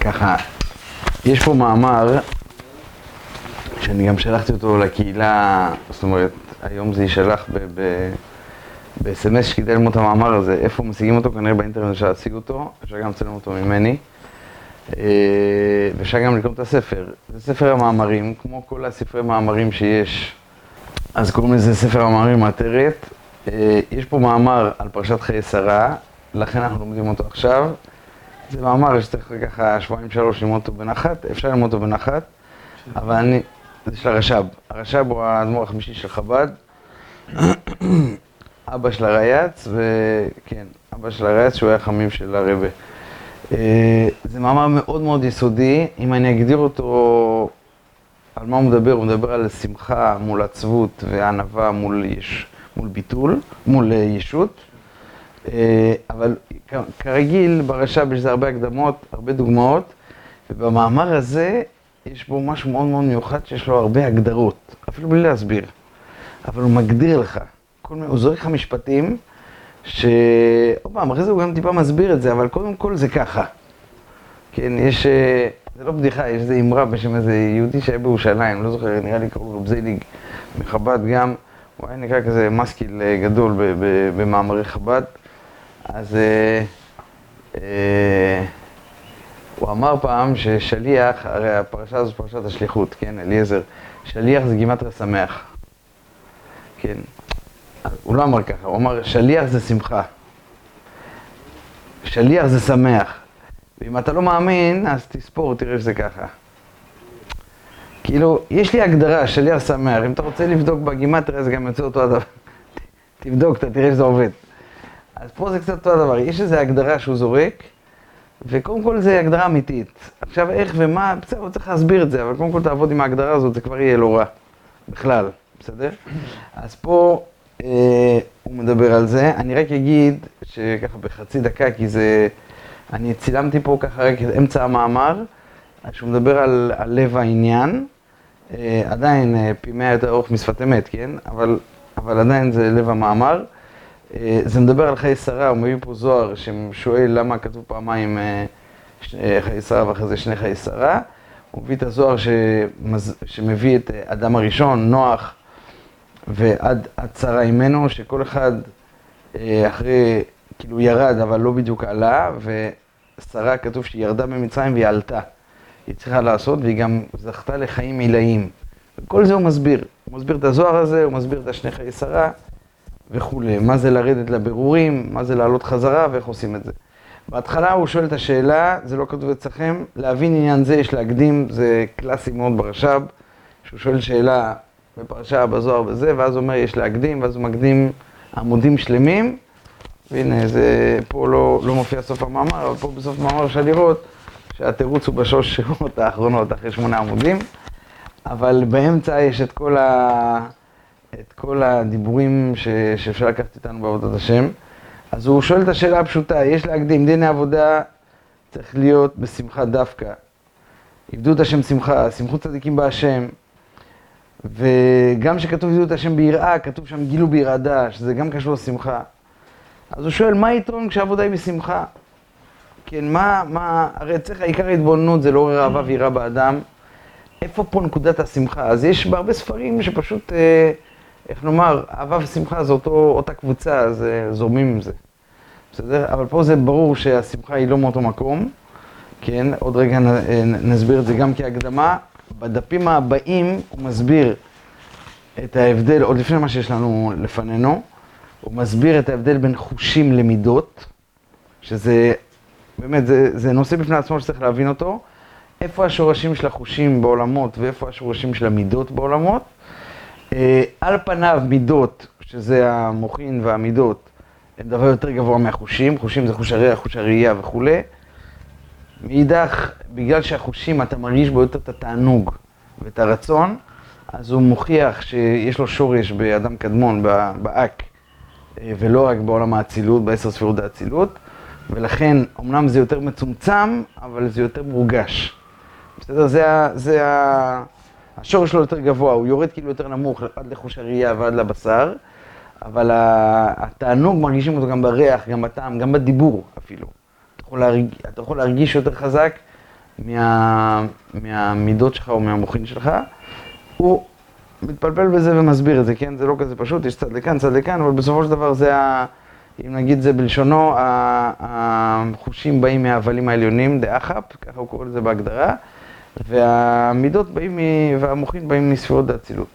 ככה, יש פה מאמר שאני גם שלחתי אותו לקהילה, זאת אומרת, היום זה יישלח ב-SMS שכדאי ללמוד את המאמר הזה, איפה משיגים אותו? כנראה באינטרנט אפשר להשיג אותו, אפשר גם לצלם אותו ממני. אה, ואפשר גם לקרוא את הספר. זה ספר המאמרים, כמו כל הספרי מאמרים שיש, אז קוראים לזה ספר המאמרים עטרת. אה, יש פה מאמר על פרשת חיי שרה, לכן אנחנו לומדים אותו עכשיו. זה מאמר שצריך ככה שבועיים שלוש ללמוד אותו בנחת, אפשר ללמוד אותו בנחת, אבל אני, זה של הרש"ב. הרש"ב הוא האדמו"ר החמישי של חב"ד, אבא של הרייץ, וכן, אבא של הרייץ שהוא היה חמים של הרבה. אה, זה מאמר מאוד מאוד יסודי, אם אני אגדיר אותו, על מה הוא מדבר, הוא מדבר על שמחה מול עצבות וענווה מול, יש, מול ביטול, מול אה, ישות, אבל כרגיל ברש"ב יש הרבה הקדמות, הרבה דוגמאות, ובמאמר הזה יש בו משהו מאוד מאוד מיוחד שיש לו הרבה הגדרות, אפילו בלי להסביר, אבל הוא מגדיר לך, מיני, הוא זורק לך משפטים שעוד פעם, אחרי זה הוא גם טיפה מסביר את זה, אבל קודם כל זה ככה. כן, יש, אה, זה לא בדיחה, יש איזה אמרה בשם איזה יהודי שהיה בירושלים, לא זוכר, נראה לי קראו לו בזייליג מחב"ד גם, הוא היה נקרא כזה מסקיל אה, גדול במאמרי חב"ד, אז אה, אה, הוא אמר פעם ששליח, הרי הפרשה הזו פרשת השליחות, כן, אליעזר, שליח זה גימטריה שמח, כן, הוא לא אמר ככה, הוא אמר שליח זה שמחה. שליח זה שמח. ואם אתה לא מאמין, אז תספור, תראה שזה ככה. כאילו, יש לי הגדרה, שליח שמח. אם אתה רוצה לבדוק בגימטריה, זה גם יוצא אותו הדבר. תבדוק, אתה תראה שזה עובד. אז פה זה קצת אותו הדבר. יש איזו הגדרה שהוא זורק, וקודם כל זה הגדרה אמיתית. עכשיו, איך ומה, בסדר, הוא צריך להסביר את זה, אבל קודם כל תעבוד עם ההגדרה הזאת, זה כבר יהיה לא רע. בכלל, בסדר? אז פה... אה, הוא מדבר על זה. אני רק אגיד שככה בחצי דקה, כי זה... אני צילמתי פה ככה רק את אמצע המאמר, שהוא מדבר על, על לב העניין. אה, עדיין אה, פי מאה יותר ארוך משפת אמת, כן? אבל, אבל עדיין זה לב המאמר. זה מדבר על חיי שרה, הוא מביא פה זוהר ששואל למה כתוב פעמיים חיי שרה ואחרי זה שני חיי שרה. הוא מביא את הזוהר שמז... שמביא את אדם הראשון, נוח, ועד צרה עמנו, שכל אחד אה, אחרי, כאילו ירד, אבל לא בדיוק עלה, ושרה כתוב שהיא ירדה ממצרים והיא עלתה. היא צריכה לעשות, והיא גם זכתה לחיים עילאיים. וכל זה הוא מסביר. הוא מסביר את הזוהר הזה, הוא מסביר את השני חיי שרה וכולי. מה זה לרדת לבירורים, מה זה לעלות חזרה ואיך עושים את זה. בהתחלה הוא שואל את השאלה, זה לא כתוב אצלכם, להבין עניין זה יש להקדים, זה קלאסי מאוד ברש"ב, שהוא שואל שאלה בפרשה, בזוהר וזה, ואז הוא אומר יש להקדים, ואז הוא מקדים עמודים שלמים, והנה זה פה לא, לא מופיע סוף המאמר, אבל פה בסוף המאמר אפשר לראות שהתירוץ הוא בשלוש שורות האחרונות אחרי שמונה עמודים, אבל באמצע יש את כל, ה, את כל הדיבורים ש, שאפשר לקחת איתנו בעבודת השם. אז הוא שואל את השאלה הפשוטה, יש להקדים, דיני עבודה צריך להיות בשמחה דווקא. עבדו את השם שמחה, שמחו צדיקים בהשם. וגם כשכתוב ידעו את השם ביראה, כתוב שם גילו בירעדה, שזה גם קשור לשמחה. אז הוא שואל, מה היתרון כשהעבודה היא בשמחה? כן, מה, מה, הרי צריך, עיקר ההתבוננות זה לעורר אהבה ויראה באדם. איפה פה נקודת השמחה? אז יש בהרבה ספרים שפשוט, אה, איך נאמר, אהבה ושמחה זה אותו, אותה קבוצה, אז זורמים עם זה. בסדר? אבל פה זה ברור שהשמחה היא לא מאותו מקום. כן, עוד רגע אה, נסביר את זה גם כהקדמה. בדפים הבאים הוא מסביר את ההבדל, עוד לפני מה שיש לנו לפנינו, הוא מסביר את ההבדל בין חושים למידות, שזה באמת, זה, זה נושא בפני עצמו שצריך להבין אותו. איפה השורשים של החושים בעולמות ואיפה השורשים של המידות בעולמות. אה, על פניו מידות, שזה המוחין והמידות, הם דבר יותר גבוה מהחושים, חושים זה חוש הריח, חוש הראייה וכולי. מאידך, בגלל שהחושים, אתה מרגיש בו יותר את התענוג ואת הרצון, אז הוא מוכיח שיש לו שורש באדם קדמון, באק, אה, ולא רק בעולם האצילות, בעשר ספירות האצילות, ולכן, אמנם זה יותר מצומצם, אבל זה יותר מורגש. בסדר? זה, זה ה... השורש שלו יותר גבוה, הוא יורד כאילו יותר נמוך, עד לחוש הראייה ועד לבשר, אבל התענוג מרגישים אותו גם בריח, גם בטעם, גם בדיבור אפילו. יכול, להרג... אתה יכול להרגיש יותר חזק מה... מהמידות שלך או מהמוחין שלך. הוא מתפלפל בזה ומסביר את זה, כן? זה לא כזה פשוט, יש צד לכאן, צד לכאן, אבל בסופו של דבר זה ה... אם נגיד זה בלשונו, החושים באים מההבלים העליונים, דאחאפ, ככה הוא קורא לזה בהגדרה, והמידות באים, והמוחין באים מספירות דאצילות.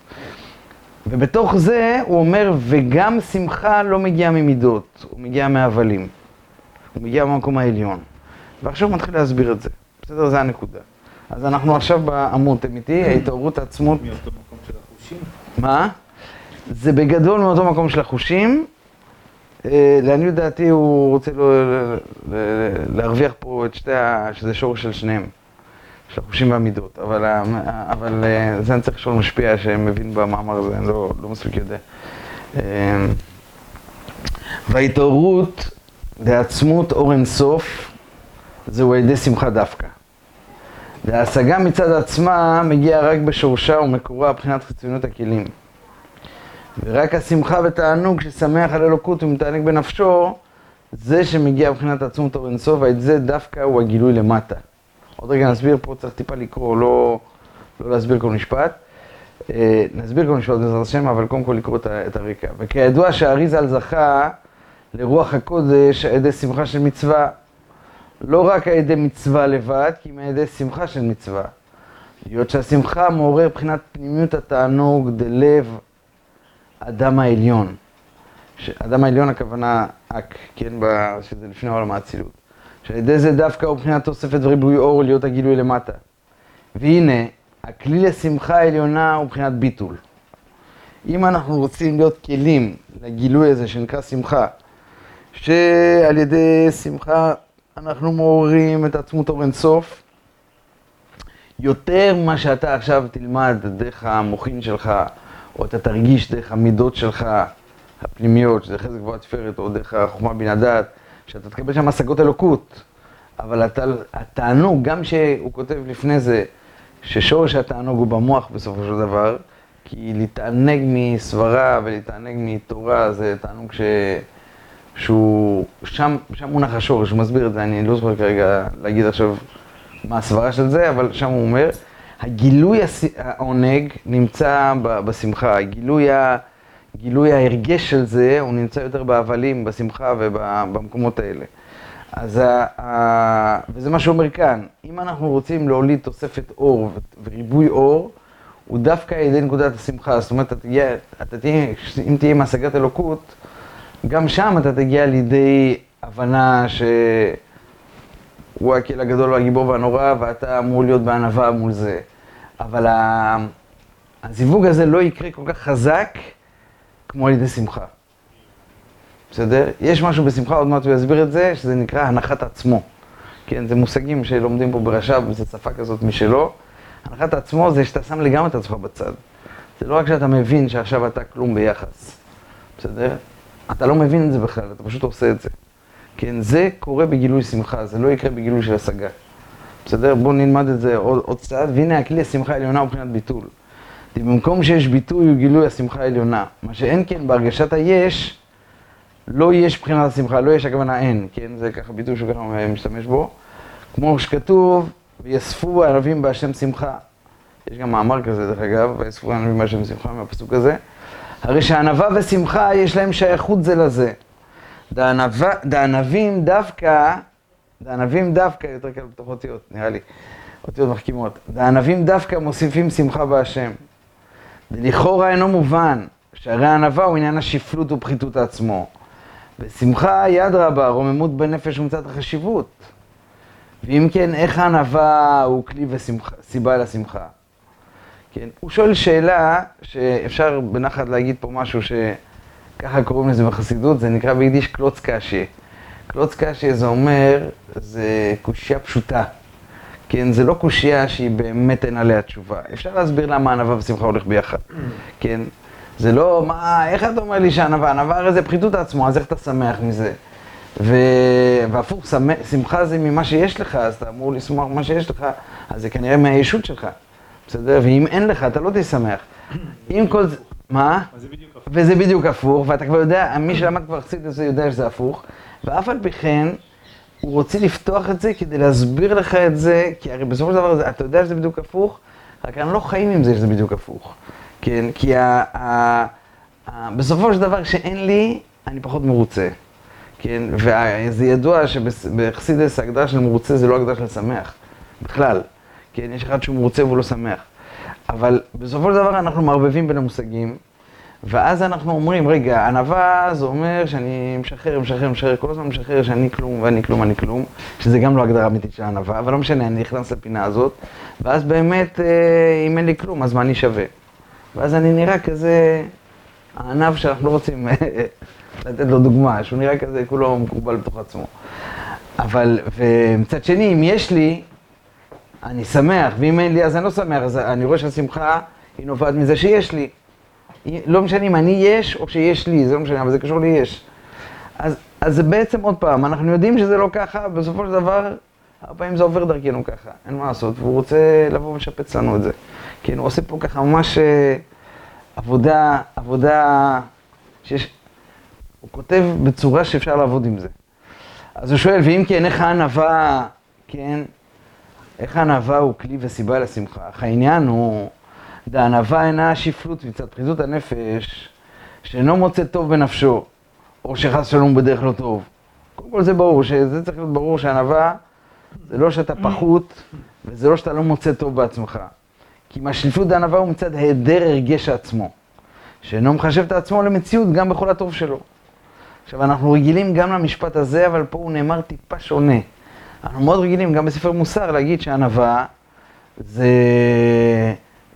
ובתוך זה הוא אומר, וגם שמחה לא מגיעה ממידות, הוא מגיע מהבלים. הוא מגיע מהמקום העליון. ועכשיו הוא מתחיל להסביר את זה. בסדר? זה הנקודה. אז אנחנו עכשיו בעמוד, אתם איתי? ההתעוררות העצמות... מאותו מקום של החושים? מה? זה בגדול מאותו מקום של החושים. אה, לעניות דעתי הוא רוצה להרוויח פה את שתי ה... שזה שורש של שניהם. של החושים והמידות, אבל, אבל אה, זה אני צריך לשאול משפיע שמבין במאמר הזה, אני לא, לא מספיק יודע. אה, וההתעוררות לעצמות אור אינסוף זהו על ידי שמחה דווקא. וההשגה מצד עצמה מגיעה רק בשורשה ומקורה מבחינת חיצוניות הכלים. ורק השמחה ותענוג ששמח על אלוקות ומתענג בנפשו, זה שמגיע מבחינת עצמות אור אינסוף, ואת זה דווקא הוא הגילוי למטה. עוד רגע נסביר, פה צריך טיפה לקרוא, לא, לא להסביר כל משפט. אה, נסביר כל משפט בעזרת השם, אבל קודם כל לקרוא את הרקע. וכידוע שהאריזל זכה לרוח הקודש על ידי שמחה של מצווה. לא רק על ידי מצווה לבד, כי אם על ידי שמחה של מצווה. היות שהשמחה מעורר מבחינת פנימיות התענוג דלב אדם העליון. אדם העליון הכוונה אק, כן, שזה לפני עולם האצילות. שעל ידי זה דווקא הוא מבחינת תוספת וריבוי אור להיות הגילוי למטה. והנה, הכלי לשמחה העליונה הוא מבחינת ביטול. אם אנחנו רוצים להיות כלים לגילוי הזה שנקרא שמחה, שעל ידי שמחה אנחנו מעוררים את עצמות אור אינסוף, יותר ממה שאתה עכשיו תלמד דרך המוחין שלך, או אתה תרגיש דרך המידות שלך, הפנימיות, שזה חזק גבוהה תפארת, או דרך החוכמה בין הדת, שאתה תקבל שם השגות אלוקות. אבל הת... התענוג, גם שהוא כותב לפני זה, ששורש התענוג הוא במוח בסופו של דבר, כי להתענג מסברה ולהתענג מתורה זה תענוג ש... שהוא, שם, שם מונח השורש, הוא מסביר את זה, אני לא זוכר כרגע להגיד עכשיו מה הסברה של זה, אבל שם הוא אומר, הגילוי העונג נמצא בשמחה, הגילוי, ה, גילוי ההרגש של זה, הוא נמצא יותר בהבלים, בשמחה ובמקומות האלה. אז ה, ה, וזה מה שאומר כאן, אם אנחנו רוצים להוליד תוספת אור וריבוי אור, הוא דווקא על ידי נקודת השמחה, זאת אומרת, אתה תהיה, אתה תהיה, אם תהיה עם השגת אלוקות, גם שם אתה תגיע לידי הבנה שהוא הכל הגדול והגיבור והנורא, ואתה אמור להיות בענווה מול זה. אבל הזיווג הזה לא יקרה כל כך חזק כמו על ידי שמחה. בסדר? יש משהו בשמחה, עוד מעט הוא יסביר את זה, שזה נקרא הנחת עצמו. כן, זה מושגים שלומדים פה ברש"ב, זו שפה כזאת משלו. הנחת עצמו זה שאתה שם לגמרי את עצמך בצד. זה לא רק שאתה מבין שעכשיו אתה כלום ביחס, בסדר? אתה לא מבין את זה בכלל, אתה פשוט עושה את זה. כן, זה קורה בגילוי שמחה, זה לא יקרה בגילוי של השגה. בסדר? בואו נלמד את זה עוד, עוד קצת, והנה הכלי השמחה העליונה מבחינת ביטול. במקום שיש ביטוי הוא גילוי השמחה העליונה. מה שאין כן בהרגשת היש, לא יש מבחינת השמחה, לא יש הכוונה אין, כן? זה ככה ביטוי שהוא ככה משתמש בו. כמו שכתוב, ויאספו הערבים בהשם שמחה. יש גם מאמר כזה, דרך אגב, ויאספו הערבים בהשם שמחה מהפסוק הזה. הרי שענווה ושמחה יש להם שייכות זה לזה. דענבים דווקא, דענבים דווקא, יותר קל בתוך אותיות, נראה לי, אותיות מחכימות. דענבים דווקא מוסיפים שמחה בהשם. לכאורה אינו מובן, שהרי הענווה הוא עניין השפלות ופחיתות עצמו. ושמחה יד רבה, רוממות בנפש ומצד החשיבות. ואם כן, איך הענווה הוא כלי וסיבה לשמחה? כן, הוא שואל שאלה שאפשר בנחת להגיד פה משהו שככה קוראים לזה בחסידות, זה נקרא ביידיש קלוץ קשי. קלוץ קשי זה אומר, זה קושייה פשוטה. כן, זה לא קושייה שהיא באמת אין עליה תשובה. אפשר להסביר למה ענווה ושמחה הולך ביחד. כן, זה לא, מה, איך אתה אומר לי שענווה? ענווה הרי זה פחיתות עצמו, אז איך אתה שמח מזה? ו... והפוך, שמחה זה ממה שיש לך, אז אתה אמור לשמוח ממה שיש לך, אז זה כנראה מהישות שלך. בסדר? ואם אין לך, אתה לא תשמח. עם כל זה, מה? וזה בדיוק הפוך, ואתה כבר יודע, מי שלמד כבר חסידות זה יודע שזה הפוך, ואף על פי כן, הוא רוצה לפתוח את זה כדי להסביר לך את זה, כי הרי בסופו של דבר אתה יודע שזה בדיוק הפוך, רק אנחנו לא חיים עם זה שזה בדיוק הפוך. כן, כי ה, ה, ה, בסופו של דבר כשאין לי, אני פחות מרוצה. כן, וזה ידוע שבחסידס ההגדרה של מרוצה זה לא הגדרה של שמח, בכלל. כן, יש אחד שהוא מרוצה והוא לא שמח. אבל בסופו של דבר אנחנו מערבבים בין המושגים, ואז אנחנו אומרים, רגע, ענווה זה אומר שאני משחרר, משחרר, משחרר, כל הזמן משחרר שאני כלום ואני כלום, אני כלום, שזה גם לא הגדרה אמיתית של ענווה, אבל לא משנה, אני נכנס לפינה הזאת, ואז באמת, אה, אם אין לי כלום, אז מה אני שווה? ואז אני נראה כזה הענב שאנחנו לא רוצים אה, לתת לו דוגמה, שהוא נראה כזה כולו מקובל בתוך עצמו. אבל, ומצד שני, אם יש לי, אני שמח, ואם אין לי אז אני לא שמח, אז אני רואה שהשמחה היא נובעת מזה שיש לי. לא משנה אם אני יש או שיש לי, זה לא משנה, אבל זה קשור לי. אז, אז זה בעצם עוד פעם, אנחנו יודעים שזה לא ככה, בסופו של דבר, הרבה פעמים זה עובר דרכנו ככה, אין מה לעשות, והוא רוצה לבוא ולשפץ לנו את זה. כן, הוא עושה פה ככה ממש אה, עבודה, עבודה שיש, הוא כותב בצורה שאפשר לעבוד עם זה. אז הוא שואל, ואם כן, איך הענווה, כן, איך הענווה הוא כלי וסיבה לשמחה? אך העניין הוא, דענווה אינה השפלות מצד פחיתות הנפש, שאינו מוצא טוב בנפשו, או שחס שלום בדרך לא טוב. קודם כל זה ברור, שזה צריך להיות ברור שענווה זה לא שאתה פחות, וזה לא שאתה לא מוצא טוב בעצמך. כי מהשליפות דענווה הוא מצד היעדר הרגש עצמו, שאינו מחשב את עצמו למציאות גם בכל הטוב שלו. עכשיו, אנחנו רגילים גם למשפט הזה, אבל פה הוא נאמר טיפה שונה. אנחנו מאוד רגילים, גם בספר מוסר, להגיד שענווה זה,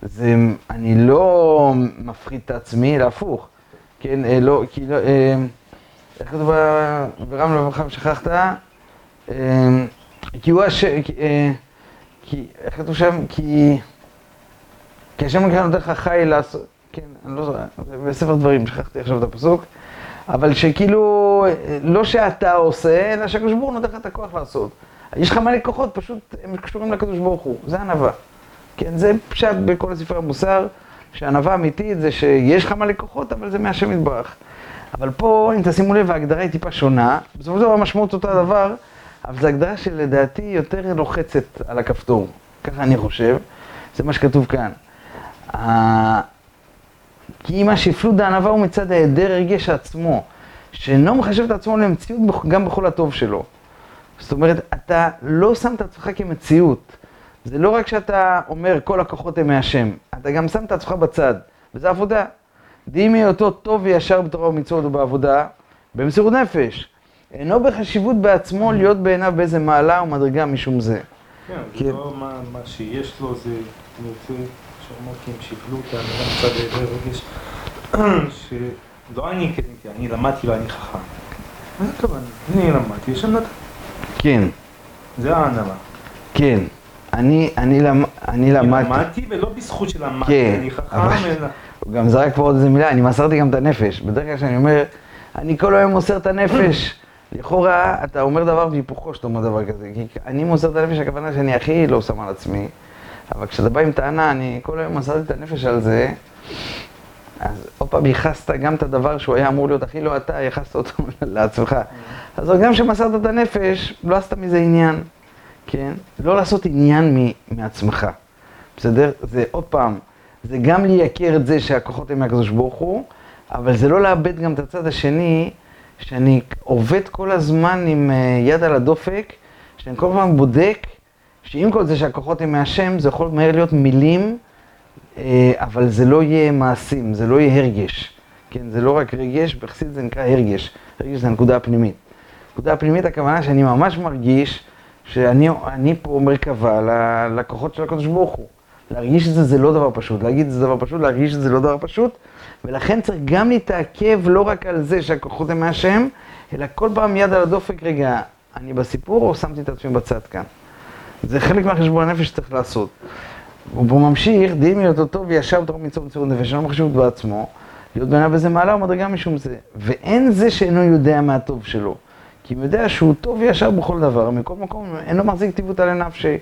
זה, אני לא מפחית את עצמי, אלא הפוך. כן, אה, לא, כי לא, אה, איך כתוב ברם לברכה ושכחת? אה, כי הוא הש... כי, איך כתוב שם? כי... כי השם נקרא נותן לך חי לעשות... כן, אני לא זוכר, בספר דברים, שכחתי עכשיו את הפסוק. אבל שכאילו, לא שאתה עושה, אלא שהקדוש ברוך הוא נותן לך את הכוח לעשות. יש לך מלא כוחות, פשוט הם קשורים לקדוש ברוך הוא, זה ענווה. כן, זה פשט בכל הספרי המוסר, שענווה אמיתית זה שיש לך מלא כוחות, אבל זה מהשם יתברך. אבל פה, אם תשימו לב, ההגדרה היא טיפה שונה. בסופו של דבר המשמעות אותו הדבר, אבל זו הגדרה שלדעתי יותר לוחצת על הכפתור. ככה אני חושב. זה מה שכתוב כאן. כי אם השפלות דענווה הוא מצד היעדר הרגש עצמו, שאינו מחשב את עצמו למציאות גם בכל הטוב שלו. זאת אומרת, אתה לא שם את עצמך כמציאות. זה לא רק שאתה אומר כל הכוחות הם מהשם, אתה גם שם את עצמך בצד, וזה עבודה. דהים היותו טוב וישר בתורה ומצוות ובעבודה, במסירות נפש. אינו בחשיבות בעצמו להיות בעיניו באיזה מעלה או מדרגה משום זה. כן, זה לא מה שיש לו, זה, אני רוצה שאומר כי הם שיבלו אותה, אני גם קצת רגש, שלא אני קניתי, אני למדתי ואני חכם. מה זה כוונה? אני למדתי, יש שם נתן. כן. זה הענווה. כן. אני, אני, למ, אני למדתי. למדתי ולא בזכות שלמדתי, כן, אני חכם אלא... הוא גם זרק פה עוד איזה מילה, אני מסרתי גם את הנפש. בדרך כלל כשאני אומר, אני כל היום מוסר את הנפש. לכאורה, אתה אומר דבר והיפוכו שאתה אומר דבר כזה. כי אני מוסר את הנפש, הכוונה שאני הכי לא שם על עצמי. אבל כשאתה בא עם טענה, אני כל היום מסרתי את הנפש על זה, אז עוד פעם ייחסת גם את הדבר שהוא היה אמור להיות הכי לא אתה, ייחסת אותו לעצמך. אז גם כשמסרת את הנפש, לא עשת מזה עניין, כן? לא לעשות עניין מעצמך, בסדר? זה עוד פעם, זה גם לייקר את זה שהכוחות הם מהקדוש ברוך הוא, אבל זה לא לאבד גם את הצד השני, שאני עובד כל הזמן עם אה, יד על הדופק, שאני כל הזמן בודק שעם כל זה שהכוחות הם מהשם, זה יכול מהר להיות מילים, אה, אבל זה לא יהיה מעשים, זה לא יהיה הרגש. כן, זה לא רק רגש, בחסיד זה נקרא הרגש. הרגש זה הנקודה הפנימית. הנקודה הפנימית, הכוונה שאני ממש מרגיש שאני פה מרכבה לכוחות של הקדוש ברוך הוא. להרגיש את זה זה לא דבר פשוט, להגיד את זה דבר פשוט, להרגיש את זה לא דבר פשוט, ולכן צריך גם להתעכב לא רק על זה שהכוחות הם מהשם, אלא כל פעם יד על הדופק, רגע, אני בסיפור או שמתי את עצמי בצד כאן? זה חלק מהחשבון הנפש שצריך לעשות. הוא ממשיך, דהים היותו טוב וישר בתוך מצוות מציאות נפש, שאינו מחשיבות בעצמו, להיות בעיניו איזה מעלה ומדרגה משום זה. ואין זה שאינו יודע מה הטוב שלו. כי הוא יודע שהוא טוב וישר בכל דבר, מכל מקום אינו מחזיק טיבותא לנפשי,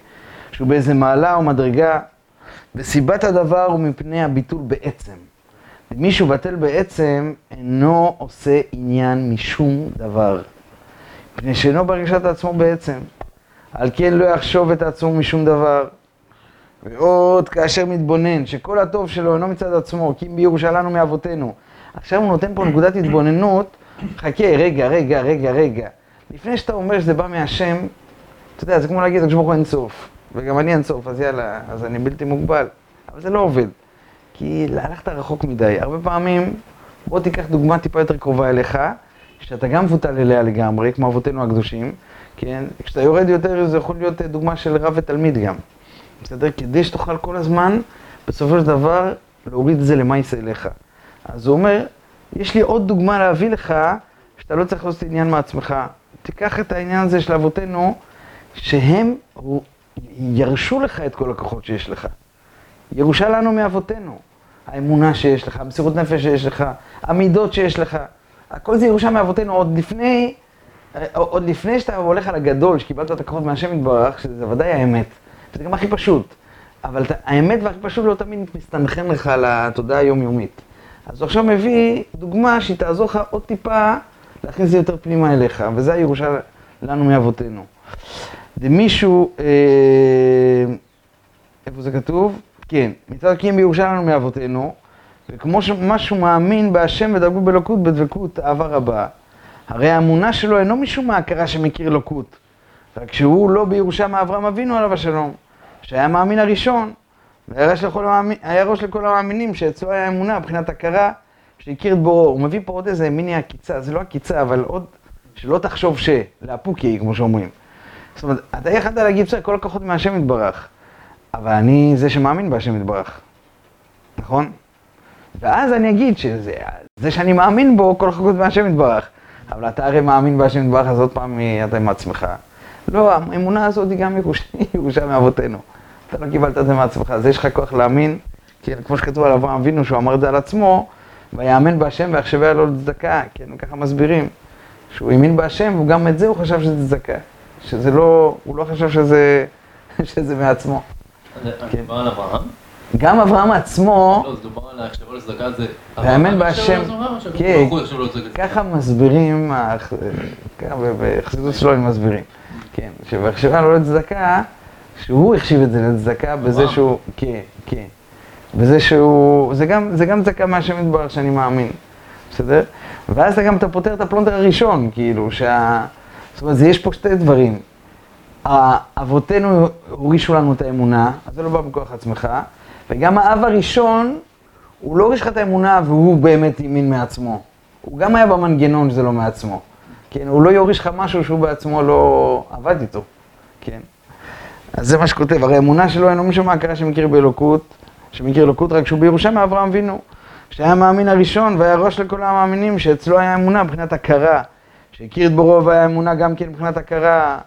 שהוא באיזה מעלה או מדרגה, וסיבת הדבר הוא מפני הביטול בעצם. מי שהוא בטל בעצם אינו עושה עניין משום דבר. מפני שאינו ברגשת עצמו בעצם. על כן לא יחשוב את עצמו משום דבר. ועוד כאשר מתבונן, שכל הטוב שלו אינו מצד עצמו, כי אם בירושלנו מאבותינו. עכשיו הוא נותן פה נקודת התבוננות, חכה, רגע, רגע, רגע, רגע. לפני שאתה אומר שזה בא מהשם, אתה יודע, זה כמו להגיד, הקדוש ברוך הוא אין סוף. וגם אני אין סוף, אז יאללה, אז אני בלתי מוגבל. אבל זה לא עובד. כי הלכת רחוק מדי. הרבה פעמים, בוא תיקח דוגמה טיפה יותר קרובה אליך, שאתה גם מבוטל אליה לגמרי, כמו אבותינו הקדושים, כן? כשאתה יורד יותר, זה יכול להיות דוגמה של רב ותלמיד גם. בסדר? כדי שתוכל כל הזמן, בסופו של דבר, להוריד את זה למעשה אליך. אז הוא אומר, יש לי עוד דוגמה להביא לך, שאתה לא צריך לעשות עניין מעצמך. תיקח את העניין הזה של אבותינו, שהם ירשו לך את כל הכוחות שיש לך. ירושה לנו מאבותינו. האמונה שיש לך, המסירות נפש שיש לך, המידות שיש לך. הכל זה ירושה מאבותינו עוד לפני, עוד לפני שאתה הולך על הגדול, שקיבלת את הכוחות מהשם יתברך, שזה ודאי האמת. זה גם הכי פשוט. אבל האמת והכי פשוט לא תמיד מסתנכרן לך על התודעה היומיומית. אז הוא עכשיו מביא דוגמה שהיא תעזור לך עוד טיפה להכניס את זה יותר פנימה אליך, וזה הירושה לנו מאבותינו. דמישהו, אה, איפה זה כתוב? כן, מצד קיים בירושה לנו מאבותינו, וכמו שמשהו מאמין בהשם ודרגו באלוקות בדבקות אהבה רבה, הרי האמונה שלו אינו משום ההכרה שמכיר אלוקות, רק שהוא לא בירושה מאברהם אבינו עליו השלום, שהיה המאמין הראשון, והיה ראש לכל המאמינים שאצלו היה אמונה מבחינת הכרה שהכיר את בוראו. הוא מביא פה עוד איזה מיני עקיצה, זה לא עקיצה, אבל עוד, שלא תחשוב ש, לאפוקי, כמו שאומרים. זאת אומרת, אתה יכולת להגיד, בסדר, כל הכוחות מהשם יתברך, אבל אני זה שמאמין בהשם יתברך, נכון? ואז אני אגיד שזה זה שאני מאמין בו, כל הכוחות מהשם יתברך. אבל אתה הרי מאמין בהשם יתברך, אז עוד פעם אתה עם עצמך. לא, האמונה הזאת היא גם ירושה מאבותינו. אתה לא קיבלת את זה מעצמך, אז יש לך כוח להאמין, כן, כמו שכתוב על אברהם אבינו, שהוא אמר את זה על עצמו, ויאמן בהשם ויחשביה לו לצדקה, כן, ככה מסבירים. שהוא האמין בהשם, וגם את זה הוא חשב שזה צדקה. שזה לא, הוא לא חשב שזה, שזה מעצמו. כן. מדובר על אברהם? גם אברהם עצמו, לא, זה דובר על ההחשבה לצדקה, זה... והאמן בהשם, כן, כן. ככה מסבירים, ככה בחסידות שלו הם מסבירים, כן, שבהחשבה לא לצדקה, שהוא החשיב את זה לצדקה בזה. שהוא, כן, כן, בזה שהוא, זה גם, זה גם צדקה מהשם יתברך שאני מאמין, בסדר? ואז אתה גם אתה פותר את הפלונטר הראשון, כאילו, שה... זאת אומרת, זה יש פה שתי דברים. אבותינו הורישו לנו את האמונה, אז זה לא בא מכוח עצמך, וגם האב הראשון, הוא לא הוריש לך את האמונה והוא באמת האמין מעצמו. הוא גם היה במנגנון שזה לא מעצמו. כן, הוא לא יוריש לך משהו שהוא בעצמו לא עבד איתו. כן. אז זה מה שכותב, הרי האמונה שלו אינו משום ההכרה שמכיר באלוקות, שמכיר אלוקות רק שהוא בירושה מאברהם אבינו, שהיה המאמין הראשון והיה ראש לכל המאמינים, שאצלו היה אמונה מבחינת הכרה, שהכיר את בוראו והיה אמונה גם כן מבחינת הכרה,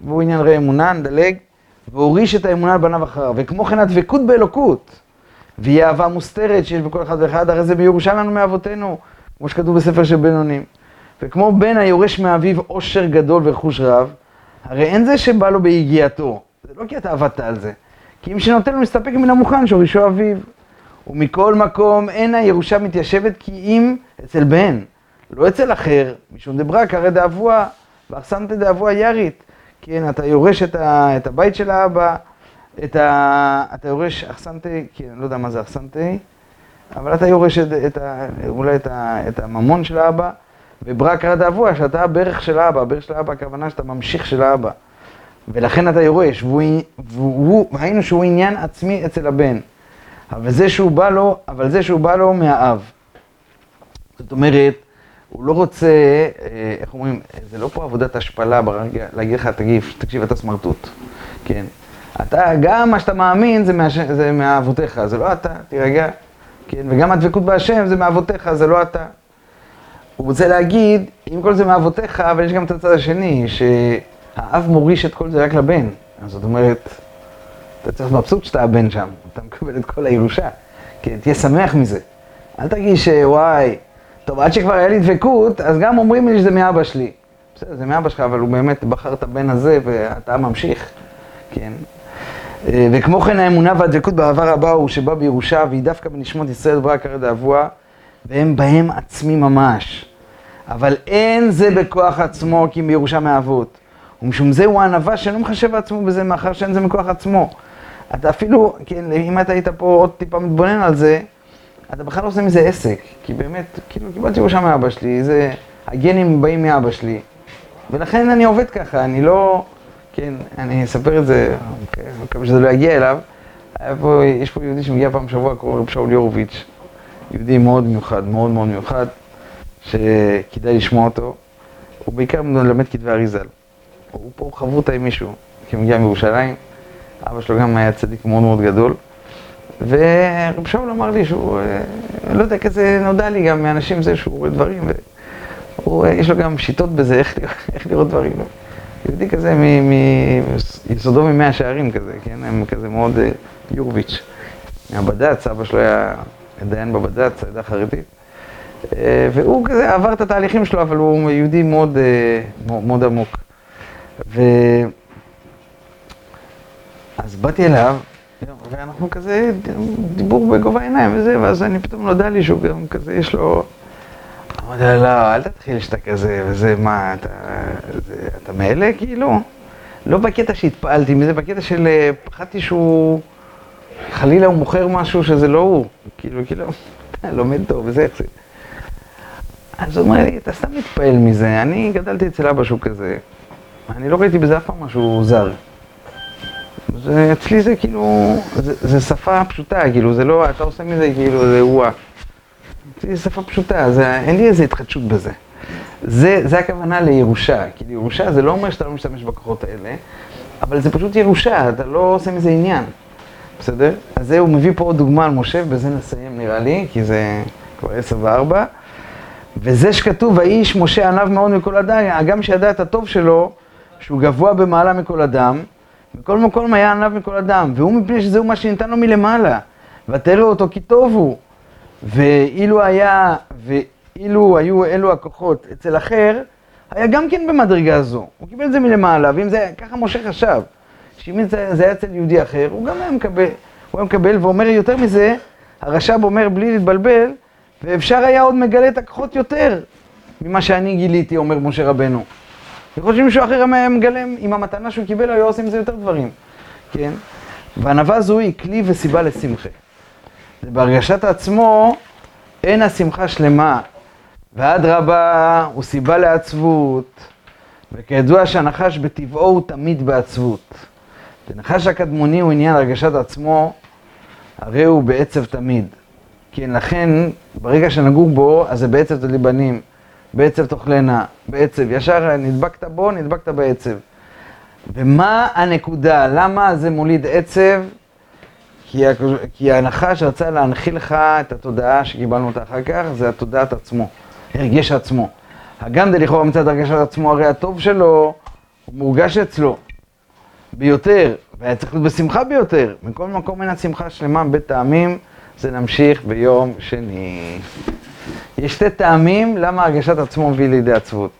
והוא עניין ראה אמונה, נדלג, והוריש את האמונה על בניו אחריו, וכמו כן הדבקות באלוקות, והיא אהבה מוסתרת שיש בכל אחד ואחד, הרי זה בירושה לנו מאבותינו, כמו שכתוב בספר של בינונים. וכמו בן היורש מאביו עושר גדול ורכוש רב, הרי אין זה שבא לו ביגיעתו, זה לא כי אתה עבדת על זה, כי אם שנותן לו מסתפק מן המוכן שהורישו אביו. ומכל מקום אין הירושה מתיישבת כי אם אצל בן, לא אצל אחר, משום דברק הרי דאבוה, ואחסנת דאבוה ירית. כן, אתה יורש את, ה, את הבית של האבא, את ה, אתה יורש אחסנתי, כן, לא יודע מה זה אחסנתי, אבל אתה יורש את, את ה, אולי את, ה, את הממון של האבא, וברק הרי דאבוה, שאתה הברך של האבא, הברך של האבא הכוונה שאתה ממשיך של האבא. ולכן אתה יורש, והיינו שהוא עניין עצמי אצל הבן. אבל זה שהוא בא לו, אבל זה שהוא בא לו מהאב. זאת אומרת, הוא לא רוצה, אה, איך אומרים, זה לא פה עבודת השפלה ברגע, להגיד לך, תגיב, תקשיב, אתה סמרטוט, כן. אתה, גם מה שאתה מאמין זה, מהש... זה מאבותיך, זה לא אתה, תירגע, כן, וגם הדבקות בהשם זה מאבותיך, זה לא אתה. הוא רוצה להגיד, אם כל זה מאבותיך, אבל יש גם את הצד השני, שהאב מוריש את כל זה רק לבן. אז זאת אומרת, אתה צריך מבסוט שאתה הבן שם, אתה מקבל את כל הירושה. כן, תהיה שמח מזה. אל תרגיש שוואי, טוב, עד שכבר היה לי דבקות, אז גם אומרים לי שזה מאבא שלי. בסדר, זה מאבא שלך, אבל הוא באמת בחר את הבן הזה, ואתה ממשיך, כן. אה, וכמו כן האמונה והדבקות בעבר הבא הוא שבא בירושה, והיא דווקא בנשמות ישראל ברק הרי דאבוה, והם בהם עצמי ממש. אבל אין זה בכוח עצמו כי מירושה מאבות. ומשום זה הוא הענווה שאינו מחשב עצמו בזה מאחר שאין זה מכוח עצמו. אתה אפילו, כן, אם אתה היית פה עוד טיפה מתבונן על זה, אתה בכלל לא עושה מזה עסק. כי באמת, כאילו, קיבלתי ירושה מאבא שלי, זה, הגנים באים מאבא שלי. ולכן אני עובד ככה, אני לא, כן, אני אספר את זה, אוקיי, מקווה שזה לא יגיע אליו. פה, יש פה יהודי שמגיע פעם בשבוע, קוראים לו שאול יורוביץ', יהודי מאוד מיוחד, מאוד מאוד מיוחד, שכדאי לשמוע אותו. הוא בעיקר מלמד כתבי אריזל. הוא פה חברותא עם מישהו, כי הוא מגיע מירושלים. אבא שלו גם היה צדיק מאוד מאוד גדול. ורב שאול אמר לי שהוא, אה, לא יודע, כזה נודע לי גם מאנשים זה שהוא רואה דברים, ויש לו גם שיטות בזה, איך, איך לראות דברים. יהודי כזה מיסודו ממאה שערים כזה, כן? הם כזה מאוד אה, יורביץ', מהבד"ץ, אבא שלו היה דיין בבד"ץ, העדה החרדית. אה, והוא כזה עבר את התהליכים שלו, אבל הוא יהודי מאוד, מאוד עמוק. ו... אז באתי אליו, ואנחנו כזה, דיבור בגובה העיניים וזה, ואז אני פתאום נודע לי שהוא גם כזה, יש לו... אמרתי לו, לא, אל תתחיל שאתה כזה, וזה, מה, אתה, זה, אתה מאלה כאילו? לא בקטע שהתפעלתי מזה, בקטע של פחדתי שהוא, חלילה הוא מוכר משהו שזה לא הוא, כאילו, כאילו, אתה לומד טוב וזה, איך זה. אז הוא אומר לי, אתה סתם מתפעל מזה, אני גדלתי אצל אבא שהוא כזה, אני לא ראיתי בזה אף פעם משהו זר. זה, אצלי זה כאילו, זה, זה שפה פשוטה, כאילו, זה לא, אתה עושה מזה כאילו, זה וואה. אצלי זה שפה פשוטה, זה, אין לי איזה התחדשות בזה. זה, זה הכוונה לירושה, כאילו ירושה זה לא אומר שאתה לא משתמש בכוחות האלה, אבל זה פשוט ירושה, אתה לא עושה מזה עניין, בסדר? אז זה, הוא מביא פה עוד דוגמה על משה, ובזה נסיים נראה לי, כי זה כבר עשר וארבע. וזה שכתוב, האיש משה ענב מאוד מכל אדם, הגם שידע את הטוב שלו, שהוא גבוה במעלה מכל אדם, מכל מקום היה ענב מכל אדם, והוא מפני שזהו מה שניתן לו מלמעלה, ותראו אותו כי טוב הוא. ואילו היה, ואילו היו אלו הכוחות אצל אחר, היה גם כן במדרגה זו. הוא קיבל את זה מלמעלה, ואם זה, ככה משה חשב, שאם זה, זה היה אצל יהודי אחר, הוא גם היה מקבל, הוא היה מקבל, ואומר יותר מזה, הרש"ב אומר בלי להתבלבל, ואפשר היה עוד מגלה את הכוחות יותר ממה שאני גיליתי, אומר משה רבנו. יכול להיות שמישהו אחר היה מגלם עם המתנה שהוא קיבל, היה עושה עם זה יותר דברים, כן? וענווה זו היא כלי וסיבה לשמחה. בהרגשת עצמו אין השמחה שלמה, ואדרבה הוא סיבה לעצבות, וכידוע שהנחש בטבעו הוא תמיד בעצבות. ונחש הקדמוני הוא עניין הרגשת עצמו, הרי הוא בעצב תמיד. כן, לכן, ברגע שנגעו בו, אז זה בעצב תליבנים. בעצב תאכלנה, בעצב, ישר נדבקת בו, נדבקת בעצב. ומה הנקודה? למה זה מוליד עצב? כי, כי הנחש רצה להנחיל לך את התודעה שקיבלנו אותה אחר כך, זה התודעת עצמו, הרגש עצמו. הגם דלכאורה מצד הרגשת עצמו, הרי הטוב שלו, הוא מורגש אצלו ביותר, והיה צריך להיות בשמחה ביותר. מכל מקום אין השמחה שלמה בטעמים, זה נמשיך ביום שני. יש שתי טעמים למה הרגשת עצמו מביא לידי עצבות.